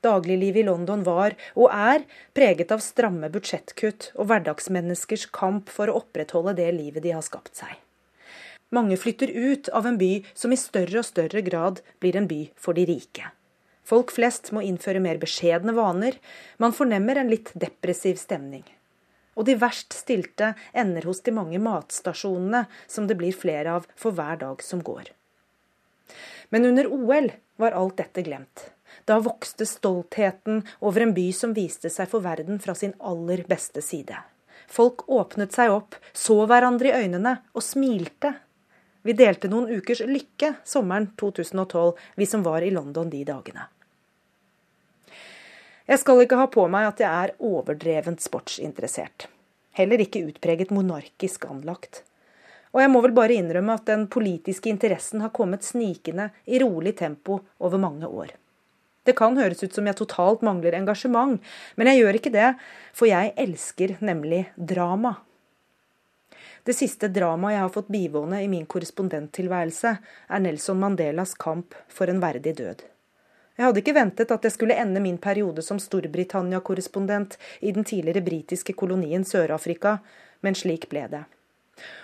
Dagliglivet i London var, og er, preget av stramme budsjettkutt og hverdagsmenneskers kamp for å opprettholde det livet de har skapt seg. Mange flytter ut av en by som i større og større grad blir en by for de rike. Folk flest må innføre mer beskjedne vaner, man fornemmer en litt depressiv stemning. Og de verst stilte ender hos de mange matstasjonene som det blir flere av for hver dag som går. Men under OL var alt dette glemt. Da vokste stoltheten over en by som viste seg for verden fra sin aller beste side. Folk åpnet seg opp, så hverandre i øynene og smilte. Vi delte noen ukers lykke sommeren 2012, vi som var i London de dagene. Jeg skal ikke ha på meg at jeg er overdrevent sportsinteressert. Heller ikke utpreget monarkisk anlagt. Og jeg må vel bare innrømme at den politiske interessen har kommet snikende i rolig tempo over mange år. Det kan høres ut som jeg totalt mangler engasjement, men jeg gjør ikke det, for jeg elsker nemlig drama. Det siste dramaet jeg har fått bivåne i min korrespondenttilværelse, er Nelson Mandelas kamp for en verdig død. Jeg hadde ikke ventet at jeg skulle ende min periode som Storbritannia-korrespondent i den tidligere britiske kolonien Sør-Afrika, men slik ble det.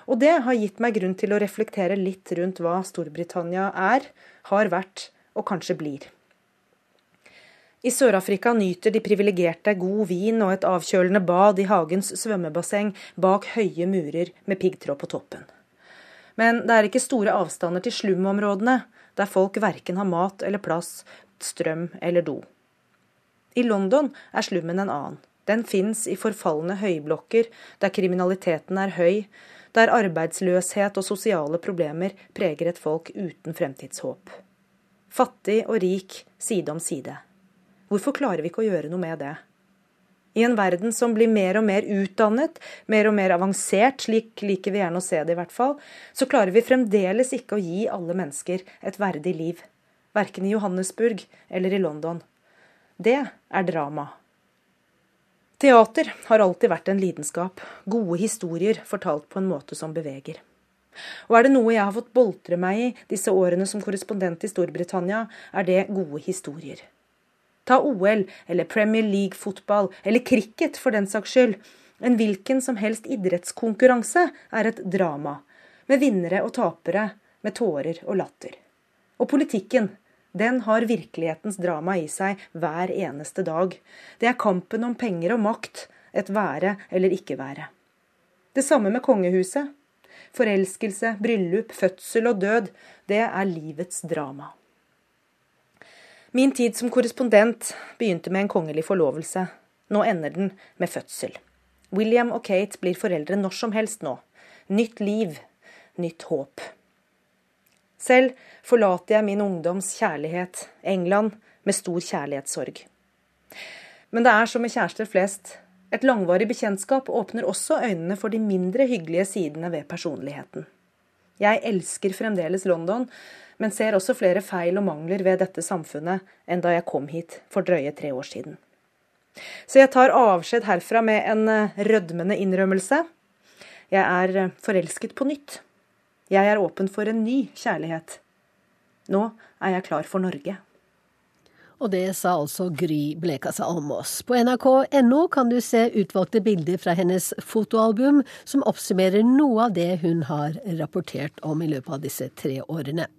Og det har gitt meg grunn til å reflektere litt rundt hva Storbritannia er, har vært og kanskje blir. I Sør-Afrika nyter de privilegerte god vin og et avkjølende bad i hagens svømmebasseng bak høye murer med piggtråd på toppen. Men det er ikke store avstander til slumområdene, der folk verken har mat eller plass, strøm eller do. I London er slummen en annen. Den fins i forfalne høyblokker der kriminaliteten er høy, der arbeidsløshet og sosiale problemer preger et folk uten fremtidshåp. Fattig og rik side om side. Hvorfor klarer vi ikke å gjøre noe med det? I en verden som blir mer og mer utdannet, mer og mer avansert, slik liker vi gjerne å se det i hvert fall, så klarer vi fremdeles ikke å gi alle mennesker et verdig liv. Verken i Johannesburg eller i London. Det er drama. Teater har alltid vært en lidenskap. Gode historier fortalt på en måte som beveger. Og er det noe jeg har fått boltre meg i disse årene som korrespondent i Storbritannia, er det gode historier. Ta OL eller Premier League-fotball, eller cricket for den saks skyld. En hvilken som helst idrettskonkurranse er et drama, med vinnere og tapere, med tårer og latter. Og politikken, den har virkelighetens drama i seg hver eneste dag. Det er kampen om penger og makt, et være eller ikke være. Det samme med kongehuset. Forelskelse, bryllup, fødsel og død, det er livets drama. Min tid som korrespondent begynte med en kongelig forlovelse. Nå ender den med fødsel. William og Kate blir foreldre når som helst nå. Nytt liv, nytt håp. Selv forlater jeg min ungdoms kjærlighet, England, med stor kjærlighetssorg. Men det er som med kjærester flest. Et langvarig bekjentskap åpner også øynene for de mindre hyggelige sidene ved personligheten. Jeg elsker fremdeles London, men ser også flere feil og mangler ved dette samfunnet enn da jeg kom hit for drøye tre år siden. Så jeg tar avskjed herfra med en eh, rødmende innrømmelse. Jeg er eh, forelsket på nytt. Jeg er åpen for en ny kjærlighet. Nå er jeg klar for Norge. Og det sa altså Gry Blekasa Almås. På nrk.no kan du se utvalgte bilder fra hennes fotoalbum, som oppsummerer noe av det hun har rapportert om i løpet av disse tre årene.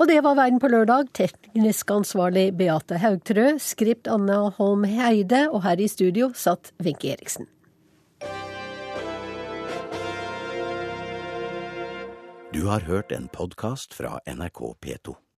Og det var Verden på lørdag. Teknisk ansvarlig Beate Haugtrø, skript Anna Holm Heide, og her i studio satt Wenche Eriksen. Du har hørt en podkast fra NRK P2.